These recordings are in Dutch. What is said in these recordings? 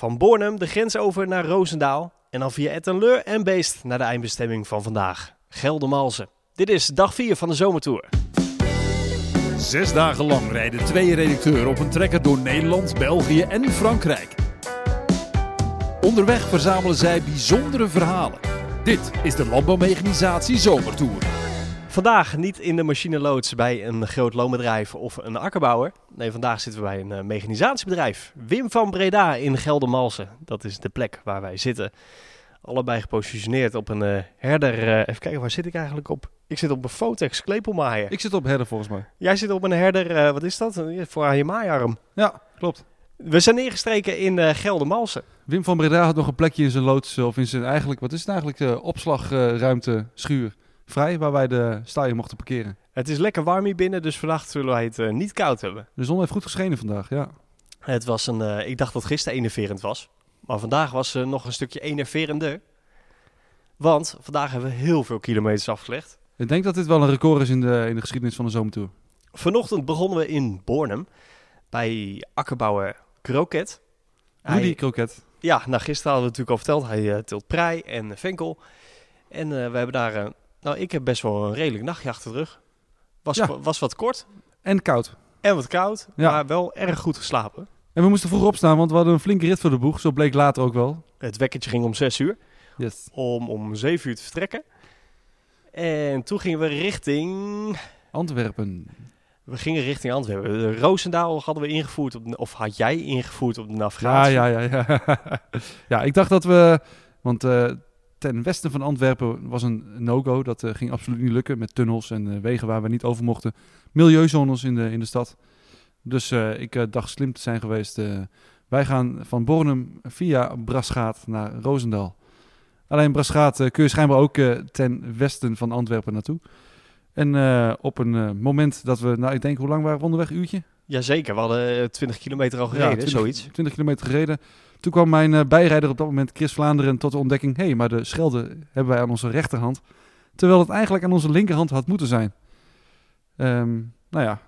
Van Bornem de grens over naar Roosendaal. En dan via Ettenleur en Beest naar de eindbestemming van vandaag. Geldermalsen. Dit is dag 4 van de zomertour. Zes dagen lang rijden twee redacteuren op een trekker door Nederland, België en Frankrijk. Onderweg verzamelen zij bijzondere verhalen. Dit is de Landbouwmechanisatie Zomertour. Vandaag niet in de machineloods bij een groot loonbedrijf of een akkerbouwer. Nee, vandaag zitten we bij een uh, mechanisatiebedrijf. Wim van Breda in Geldermalsen. Dat is de plek waar wij zitten. Allebei gepositioneerd op een uh, herder. Uh, even kijken, waar zit ik eigenlijk op? Ik zit op een Fotex klepelmaaier. Ik zit op herder volgens mij. Jij zit op een herder, wat is dat? Voor aan je maaiarm. Ja, klopt. We zijn neergestreken in uh, Geldermalsen. Wim van Breda had nog een plekje in zijn loods, of in zijn eigenlijk, wat is het eigenlijk, opslagruimte, schuur vrij, waar wij de staaien mochten parkeren. Het is lekker warm hier binnen, dus vannacht zullen wij het uh, niet koud hebben. De zon heeft goed geschenen vandaag, ja. Het was een, ik dacht dat gisteren enerverend was, maar vandaag was uh, nog een stukje enerverender. Want vandaag hebben we heel veel kilometers afgelegd. Ik denk dat dit wel een record is in de, in de geschiedenis van de zomertour. Vanochtend begonnen we in Bornem bij akkerbouwer Kroket. Rudy hij, Kroket. Ja, nou gisteren hadden we natuurlijk al verteld. Hij uh, tilt prei en venkel. En uh, we hebben daar, uh, nou ik heb best wel een redelijk nachtje achter de rug. Was, Ja. was wat kort En koud. en wat koud, Ja. maar wel erg goed geslapen. En we moesten vroeg opstaan, want we hadden een flinke rit voor de boeg. Zo bleek later ook wel. Het wekkertje ging om 6 uur, Yes. om om 7 uur te vertrekken. En toen gingen we richting, Antwerpen. we gingen richting Antwerpen. De Roosendaal hadden we ingevoerd, op de, of had jij ingevoerd op de Ja, navigatie. ja, ja, ja. ja, ik dacht dat we... Want eh, ten westen van Antwerpen was een no-go. Dat eh, ging absoluut niet lukken met tunnels en eh, wegen waar we niet over mochten. Milieuzones in de, in de stad. Dus eh, ik dacht slim te zijn geweest. wij gaan van Bornem via Braschaat naar Roosendaal. Alleen Braschaat eh, kun je schijnbaar ook ten westen van Antwerpen naartoe. En op een moment dat we, nou ik denk, hoe lang waren we onderweg? Uurtje? Jazeker, we hadden eh, 20 kilometer al gereden, 20 zoiets. 20 kilometer gereden. Toen kwam mijn eh, bijrijder op dat moment, Chris Vlaanderen, tot de ontdekking... hé, hey, maar de Schelde hebben wij aan onze rechterhand. Terwijl het eigenlijk aan onze linkerhand had moeten zijn. Ehm, nou ja,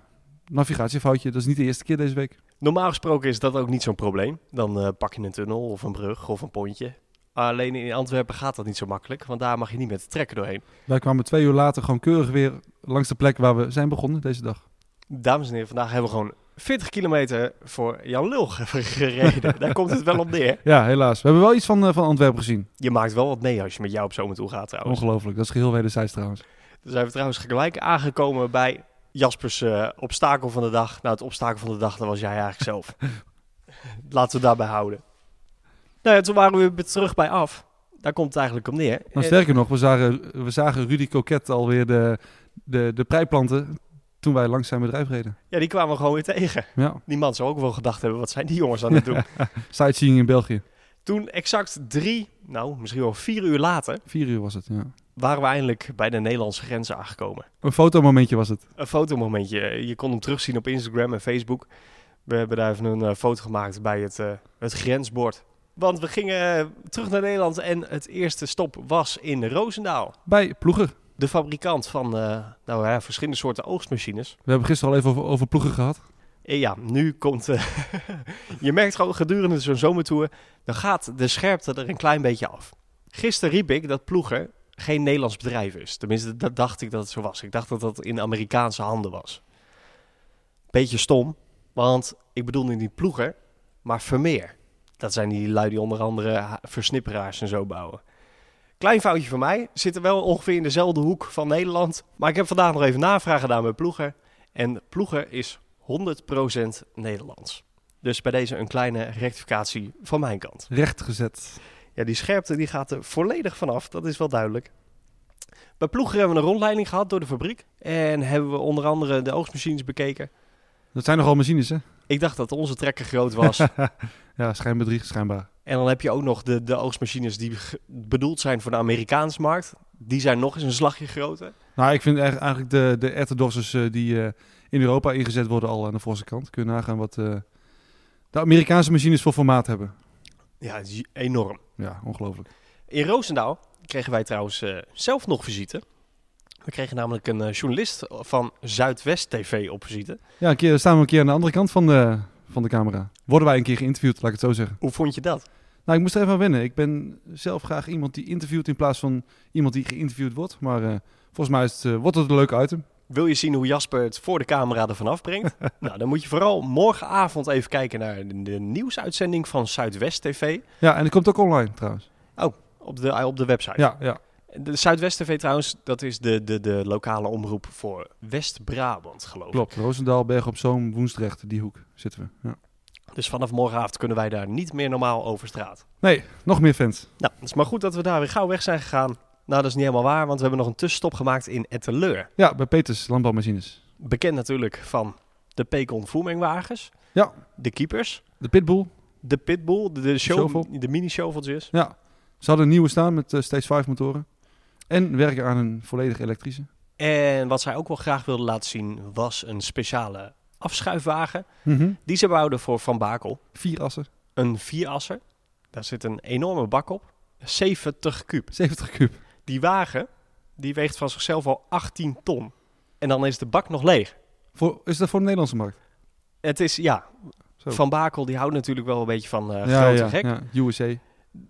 navigatiefoutje. Dat is niet de eerste keer deze week. Normaal gesproken is dat ook niet zo'n probleem. Dan eh, pak je een tunnel of een brug of een pontje. Alleen in Antwerpen gaat dat niet zo makkelijk, want daar mag je niet met de trekker doorheen. Wij kwamen twee uur later gewoon keurig weer langs de plek waar we zijn begonnen deze dag. Dames en heren, vandaag hebben we gewoon 40 kilometer voor Jan Lul gereden. daar komt het wel op neer. Ja, helaas. We hebben wel iets van, eh, van Antwerpen gezien. Je maakt wel wat mee als je met jou op zomer toe gaat trouwens. Ongelooflijk. Dat is geheel wederzijds trouwens. Dan zijn we trouwens gelijk aangekomen bij Jaspers eh, obstakel van de dag. Nou, het obstakel van de dag, dat was jij eigenlijk zelf. Laten we daarbij houden. Nou ja, toen waren we weer terug bij af. Daar komt het eigenlijk op neer. Maar En- sterker nog, we zagen, we zagen Rudy Coquet alweer de, de, de toen wij langs zijn bedrijf reden. Ja, die kwamen we gewoon weer tegen. Ja, Die man zou ook wel gedacht hebben, wat zijn die jongens aan het doen? sightseeing in België. Toen exact drie, nou misschien wel vier uur later, Vier uur was het, ja. waren we eindelijk bij de Nederlandse grens aangekomen. Een fotomomentje was het. Een fotomomentje. Je kon hem terugzien op Instagram en Facebook. We hebben daar even een eh, foto gemaakt bij het, eh, het grensbord. Want we gingen eh, terug naar Nederland en het eerste stop was in Roosendaal. Bij Ploeger. De fabrikant van eh, nou, ja, verschillende soorten oogstmachines. We hebben gisteren al even over, over Ploeger gehad. En ja, nu komt... eh, je merkt gewoon gedurende zo'n zomertour... dan gaat de scherpte er een klein beetje af. Gisteren riep ik dat Ploeger geen Nederlands bedrijf is. Tenminste, dat dacht ik dat het zo was. Ik dacht dat dat in Amerikaanse handen was. Beetje stom, want ik bedoel nu niet Ploeger, maar Vermeer. Dat zijn die lui die onder andere versnipperaars en zo bouwen. Klein foutje van mij. Zitten wel ongeveer in dezelfde hoek van Nederland. Maar ik heb vandaag nog even navraag gedaan bij Ploeger. En Ploeger is 100% Nederlands. Dus bij deze een kleine rectificatie van mijn kant. Recht gezet. Ja, die scherpte die gaat er volledig vanaf, dat is wel duidelijk. Bij Ploeger hebben we een rondleiding gehad door de fabriek. En hebben we onder andere de oogstmachines bekeken. Dat zijn nogal machines, hè? Ik dacht dat onze trekker groot was. ja, schijnbedrieg, schijnbaar. En dan heb je ook nog de, de oogstmachines die bedoeld zijn voor de Amerikaanse markt. Die zijn nog eens een slagje groter. Nou, ik vind eigenlijk de, de erwtendossers eh, die eh, in Europa ingezet worden al aan de voorste kant. Kun je nagaan wat eh, de Amerikaanse machines voor formaat hebben. Ja, het is enorm. Ja, ongelooflijk. In Roosendaal kregen wij trouwens zelf nog visite. We kregen namelijk een journalist van Zuidwest TV op visite. Ja, een keer staan we een keer aan de andere kant van de, van de camera. Worden wij een keer geïnterviewd, laat ik het zo zeggen. Hoe vond je dat? Nou, ik moest er even aan wennen. Ik ben zelf graag iemand die interviewt in plaats van iemand die geïnterviewd wordt. Maar eh, volgens mij is het, eh, wordt het een leuk item. Wil je zien hoe Jasper het voor de camera ervan afbrengt? nou, dan moet je vooral morgenavond even kijken naar de, nieuwsuitzending van Zuidwest TV Ja, en het komt ook online trouwens. op de, op de website. Ja, ja. De Zuidwest TV trouwens, dat is de, de, de lokale omroep voor West-Brabant, geloof ik. klopt. Roosendaal, Berg op Zoom, Woensdrecht, die hoek zitten we. Ja. Dus vanaf morgenavond kunnen wij daar niet meer normaal over straat. Nee, nog meer fans. Nou, het is maar goed dat we daar weer gauw weg zijn gegaan. Nou, dat is niet helemaal waar, want we hebben nog een tussenstop gemaakt in Etteleur. Ja, bij Peters Landbouwmachines. Bekend natuurlijk van de Pecon voermengwagens. Ja. De keepers. De Pitbull. De Pitbull, de, de, show, de mini-shoveltjes. Ja. Ze hadden een nieuwe staan met eh, Stage 5 motoren. En werken aan een volledig elektrische. En wat zij ook wel graag wilden laten zien, was een speciale afschuifwagen. Mhm. Die ze bouwden voor Van Bakel. Vier assen. Een vierasser. Daar zit een enorme bak op. 70 kuub. 70 kub. Die wagen, die weegt van zichzelf al 18 ton. En dan is de bak nog leeg. Voor, is dat voor de Nederlandse markt? Het is, ja, Zo. Van Bakel die houdt natuurlijk wel een beetje van eh ja, grote ja, gek. ja. USA.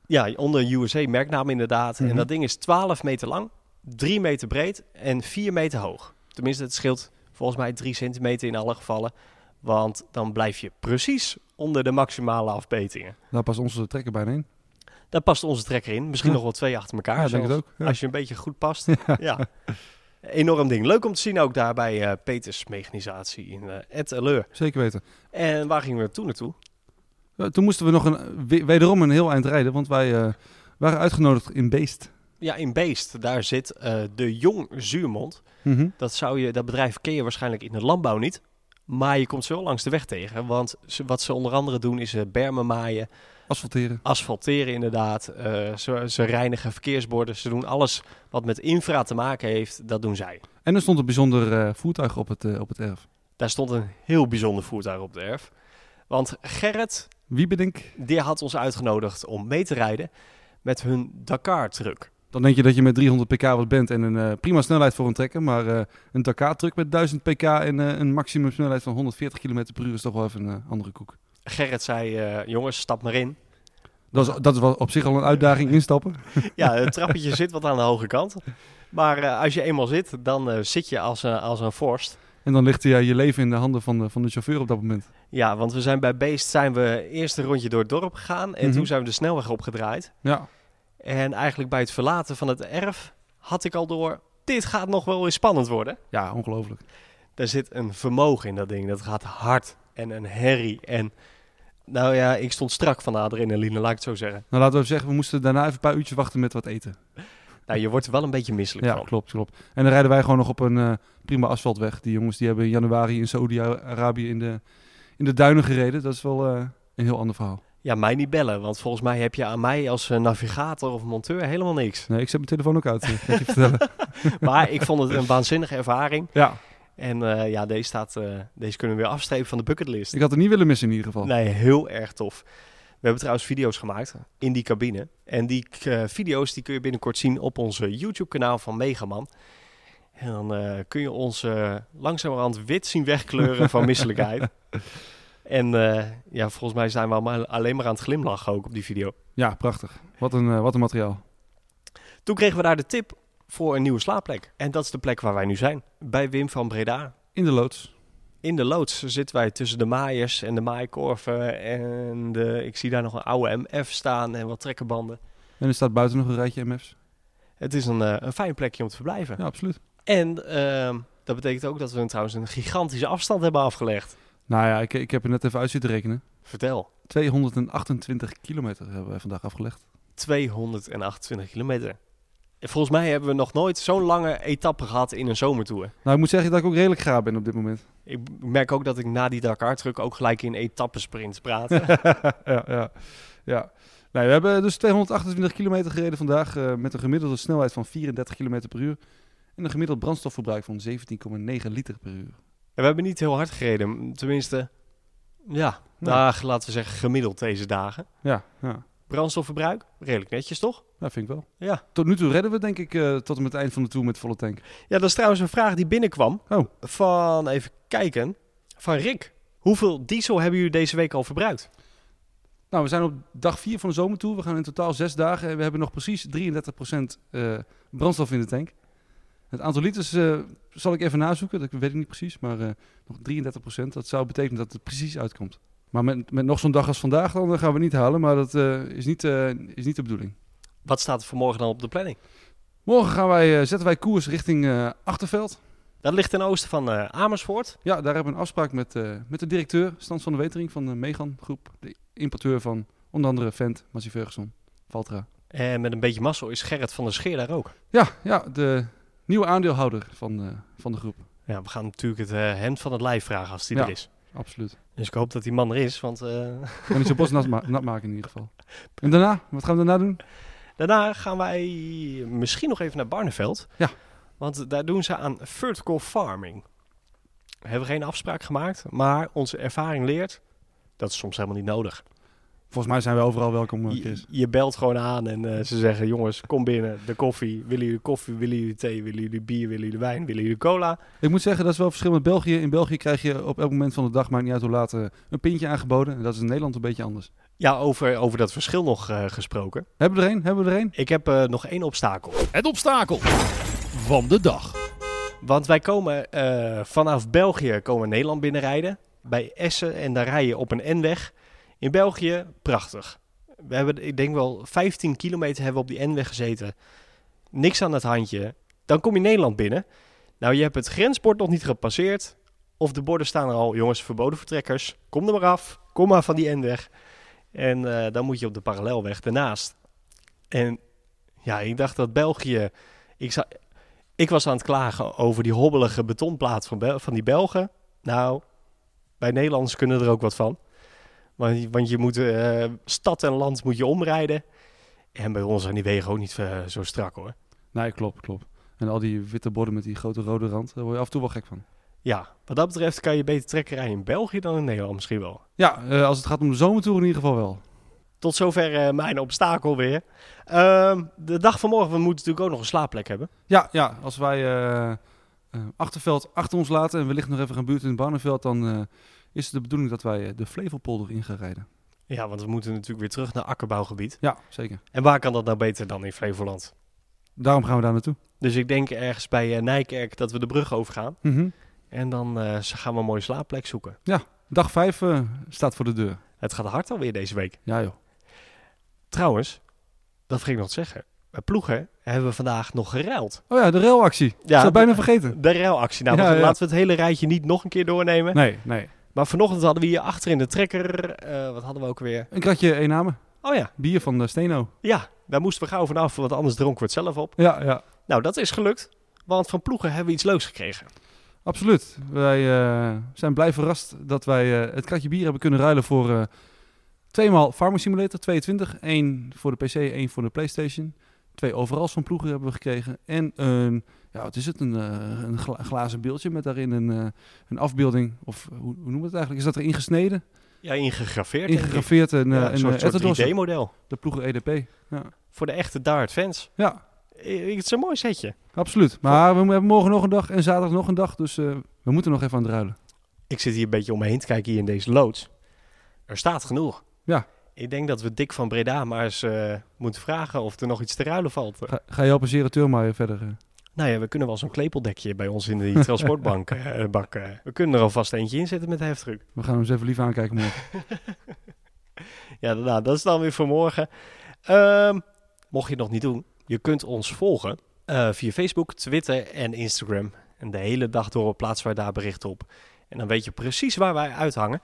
Ja, onder USA merknaam inderdaad. Mhm. En dat ding is 12 meter lang, 3 meter breed en 4 meter hoog. Tenminste, het scheelt volgens mij 3 centimeter in alle gevallen. Want dan blijf je precies onder de maximale afmetingen. Daar past onze trekker bijna in. Daar past onze trekker in. Misschien Ja. nog wel twee achter elkaar. Ja, denk het ook. Ja. Als je een beetje goed past. ja. Enorm ding. Leuk om te zien ook daar bij eh, Peters Mechanisatie in uh, Etteleur. Zeker weten. En waar gingen we toen naartoe? Ja, toen moesten we nog een, we- wederom een heel eind rijden, want wij eh, waren uitgenodigd in Beest. Ja, in Beest. Daar zit eh, de Jong Zuurmond. Mhm. Dat, zou je, dat bedrijf ken je waarschijnlijk in de landbouw niet. Maar je komt ze wel langs de weg tegen. Want ze, wat ze onder andere doen is eh, bermen maaien, Asfalteren. asfalteren inderdaad. Eh, ze, ze reinigen verkeersborden. Ze doen alles wat met infra te maken heeft, dat doen zij. En er stond een bijzonder eh, voertuig op het, eh, op het erf. Daar stond een heel bijzonder voertuig op de erf. Want Gerrit, Wie bedenk? die had ons uitgenodigd om mee te rijden met hun Dakar-truck. Dan denk je dat je met 300 pk wat bent en een eh, prima snelheid voor een trekker. Maar eh, een Dakar-truck met 1000 pk en eh, een maximum snelheid van 140 km per uur is toch wel even een andere koek. Gerrit zei, jongens, stap maar in. Dat is, dat is wel op zich al een uitdaging instappen. Ja, het trappetje zit wat aan de hoge kant. Maar als je eenmaal zit, dan zit je als als een vorst. En dan ligt ja, je leven in de handen van de, van de chauffeur op dat moment. Ja, want we zijn bij Beest zijn we eerst een rondje door het dorp gegaan. En Mhm. toen zijn we de snelweg opgedraaid. Ja, En eigenlijk bij het verlaten van het erf had ik al door... Dit gaat nog wel eens spannend worden. ja ongelooflijk. Er zit een vermogen in dat ding. Dat gaat hard en een herrie. En nou ja, ik stond strak van de adrenaline, laat ik het zo zeggen. Nou, laten we even zeggen, we moesten daarna even een paar uurtjes wachten met wat eten. Nou, je wordt er wel een beetje misselijk Ja, van. klopt, klopt. En dan rijden wij gewoon nog op een eh, prima asfaltweg. Die jongens die hebben in januari in Saoedi-Arabië in de, in de duinen gereden. Dat is wel eh, een heel ander verhaal. Ja, mij niet bellen. Want volgens mij heb je aan mij als eh, navigator of monteur helemaal niks. Nee, ik zet mijn telefoon ook uit, kan ik je vertellen. Maar ik vond het een waanzinnige ervaring. Ja, En ja, deze, staat, deze kunnen we weer afstrepen van de bucketlist. ik had het niet willen missen in ieder geval. Nee, heel erg tof. We hebben trouwens video's gemaakt in die cabine. En die eh, video's die kun je binnenkort zien op onze YouTube-kanaal van Megaman. En dan eh, kun je ons eh, langzamerhand wit zien wegkleuren van misselijkheid. En ja, volgens mij zijn we allemaal alleen maar aan het glimlachen ook op die video. Ja, prachtig. Wat een, wat een materiaal. Toen kregen we daar de tip voor een nieuwe slaapplek. En dat is de plek waar wij nu zijn. Bij Wim van Breda. In de loods. In de loods zitten wij tussen de maaiers en de maaikorven. En de, ik zie daar nog een oude MF staan en wat trekkerbanden. En er staat buiten nog een rijtje MF's. Het is een, eh, een fijn plekje om te verblijven. Ja, absoluut. En ehm, dat betekent ook dat we trouwens een gigantische afstand hebben afgelegd. Nou ja, ik, ik heb er net even uit zitten rekenen. Vertel. 228 kilometer hebben wij vandaag afgelegd. 228 kilometer. En volgens mij hebben we nog nooit zo'n lange etappe gehad in een zomertour. Nou, ik moet zeggen dat ik ook redelijk gaar ben op dit moment. Ik merk ook dat ik na die Dakar-truck ook gelijk in etappesprints praat. ja, ja, ja. Nee, we hebben dus 228 kilometer gereden vandaag eh, met een gemiddelde snelheid van 34 kilometer per uur. En een gemiddeld brandstofverbruik van 17,9 liter per uur. En we hebben niet heel hard gereden. Tenminste, ja, Nee. nou, laten we zeggen gemiddeld deze dagen. Ja, ja. Brandstofverbruik, redelijk netjes toch? dat vind ik wel. Ja. Tot nu toe redden we denk ik eh, tot en met het eind van de tour met volle tank. Ja, dat is trouwens een vraag die binnenkwam. Oh. Van, even kijken, van Rick. Hoeveel diesel hebben jullie deze week al verbruikt? Nou, we zijn op dag 4 van de zomertour. We gaan in totaal zes dagen en we hebben nog precies 33% eh, brandstof in de tank. Het aantal liters eh, zal ik even nazoeken, dat weet ik niet precies, maar nog 33%. Dat zou betekenen dat het precies uitkomt. Maar met, met nog zo'n dag als vandaag, dan gaan we niet halen, maar dat eh, is, niet, eh, is niet de bedoeling. Wat staat er voor morgen dan op de planning? Morgen gaan wij, eh, zetten wij koers richting Achterveld. Dat ligt ten oosten van Amersfoort. Ja, daar hebben we een afspraak met, met de directeur, Stans van de Wetering van de Megan Groep. De importeur van onder andere Vent, Massey Ferguson, Valtra. En met een beetje mazzel is Gerrit van der Scheer daar ook. Ja, ja, de nieuwe aandeelhouder van, van de groep. Ja, we gaan natuurlijk het hemd van het lijf vragen als die Ja. er is. Absoluut. Dus ik hoop dat die man er is, want eh, Ik kan niet zo bos nat, ma- nat maken in ieder geval. En daarna, wat gaan we daarna doen? daarna gaan wij misschien nog even naar Barneveld. Ja. Want daar doen ze aan vertical farming. We hebben geen afspraak gemaakt, maar onze ervaring leert dat is soms helemaal niet nodig. Volgens mij zijn we overal welkom, eh, Je, belt gewoon aan en eh, ze zeggen: jongens, kom binnen, de koffie. Willen jullie koffie? Willen jullie thee? Willen jullie bier? Willen jullie wijn? Willen jullie cola? Ik moet zeggen, dat is wel verschil met België. In België krijg je op elk moment van de dag, maakt niet uit hoe laat, eh, een pintje aangeboden. En dat is in Nederland een beetje anders. Ja, over, over dat verschil nog eh, gesproken. Hebben we er een? Hebben we er een? Ik heb eh, nog één obstakel. Het obstakel van de dag. Want wij komen eh, vanaf België komen Nederland binnenrijden. Bij Essen en daar rij je op een N-weg. In België, prachtig. We hebben, ik denk wel 15 kilometer hebben we op die N-weg gezeten. Niks aan het handje. Dan kom je Nederland binnen. Nou, je hebt het grensbord nog niet gepasseerd. Of de borden staan er al, jongens, verboden vertrekkers. Kom er maar af. Kom maar van die N-weg. En eh, dan moet je op de parallelweg ernaast. En ja, ik dacht dat België... Ik, ik was aan het klagen over die hobbelige betonplaat van, van die Belgen. Nou, wij Nederlanders kunnen er ook wat van. Want, je- want je moet eh, stad en land moet je omrijden. En bij ons zijn die wegen ook niet eh, zo strak hoor. Nee, klopt, klopt. En al die witte borden met die grote rode rand, daar word je af en toe wel gek van. Ja, wat dat betreft kan je beter trekken rijden in België dan in Nederland misschien wel. Ja, eh, als het gaat om de zomertour in ieder geval wel. Tot zover mijn obstakel weer. Ehm, de dag van morgen, we moeten natuurlijk ook nog een slaapplek hebben. Ja, ja als wij Achterveld achter ons laten en wellicht nog even gaan buurten in Barneveld, dan is het de bedoeling dat wij eh, de Flevopolder in gaan rijden. Ja, want we moeten natuurlijk weer terug naar akkerbouwgebied. Ja, zeker. En waar kan dat nou beter dan in Flevoland? Daarom gaan we daar naartoe. Dus ik denk ergens bij eh, Nijkerk dat we de brug overgaan. Mhm. En dan eh, gaan we een mooie slaapplek zoeken. Dag 5 staat voor de deur. Het gaat hard alweer deze week. Ja joh. Trouwens, dat vergeet ik nog zeggen. Bij ploegen hebben we vandaag nog geruild. Oh ja, de railactie. Ja, Ja, de- bijna vergeten. De ruilactie. Nou, Ja, ja. laten we het hele rijtje niet nog een keer doornemen. Nee, nee. Maar vanochtend hadden we hier achter in de trekker... eh, wat hadden we ook weer? Een kratje Ename. Oh ja, Bier van de Steno. ja. Daar moesten we gauw vanaf, want anders dronken we het zelf op. Ja, ja. Nou, dat is gelukt. Want van ploegen hebben we iets leuks gekregen. Absoluut. Wij eh, zijn blij verrast dat wij eh, het kratje bier hebben kunnen ruilen voor tweemaal Farming Simulator 22. Eén voor de PC, één voor de Playstation. Twee overals van ploegen hebben we gekregen. En een, ja, wat is het? Een, eh, een gla- glazen beeldje met daarin een, eh, een afbeelding. Of hoe, hoe noemen we het eigenlijk? Is dat erin gesneden? Ja, ingegraveerd. Ingegraveerd een, Ja, eh, een een, soort, eh, soort Etterdosse, 3D-model. de ploegen EDP. Voor de echte Dart fans. Ja, Eh, Het is een mooi setje. absoluut. Maar we hebben morgen nog een dag en zaterdag nog een dag. Dus eh, we moeten nog even aan het ruilen. Ik zit hier een beetje om me heen te kijken hier in deze loods. Er staat genoeg. Ja. Ik denk dat we Dick van Breda maar eens eh, moeten vragen of er nog iets te ruilen valt. Ga, ga je Zerateur maar verder? eh? Nou ja, we kunnen wel zo'n klepeldekje bij ons in die transportbank eh, bak. eh. We kunnen er alvast eentje in zetten met de heftruck. We gaan hem eens even lief aankijken morgen. Ja, nou, dat is dan weer voor morgen. Ehm, mocht je het nog niet doen, je kunt ons volgen eh, via Facebook, Twitter en Instagram. En de hele dag door plaatsen wij daar berichten op. En dan weet je precies waar wij uithangen.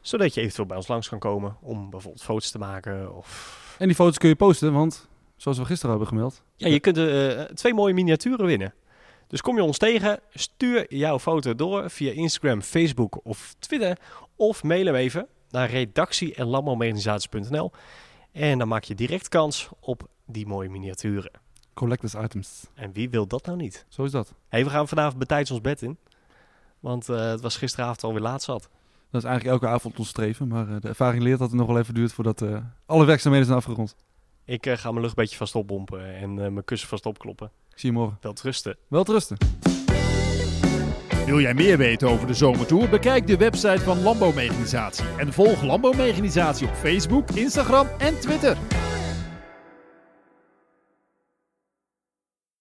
Zodat je eventueel bij ons langs kan komen om bijvoorbeeld foto's te maken. Of... En die foto's kun je posten, want zoals we gisteren hebben gemeld. Ja, je kunt eh, twee mooie miniaturen winnen. Dus kom je ons tegen, stuur jouw foto door via Instagram, Facebook of Twitter. Of mail hem even naar redactie.landbouworganisaties.nl En dan maak je direct kans op die mooie miniaturen. Collectors items. En wie wil dat nou niet? Zo is dat. Hey, we gaan vanavond betijds ons bed in. Want eh, het was gisteravond alweer laat zat. Dat is eigenlijk elke avond ons streven. Maar eh, de ervaring leert dat het nog wel even duurt voordat eh, alle werkzaamheden zijn afgerond. Ik eh, ga mijn luchtbedje vast opbompen en eh, mijn kussen vast opkloppen. Ik zie je morgen. Wel rusten. Wel. Wil jij meer weten over de zomertour? Bekijk de website van Lambo Landbouwmechanisatie en volg Lambo Landbouwmechanisatie op Facebook, Instagram en Twitter.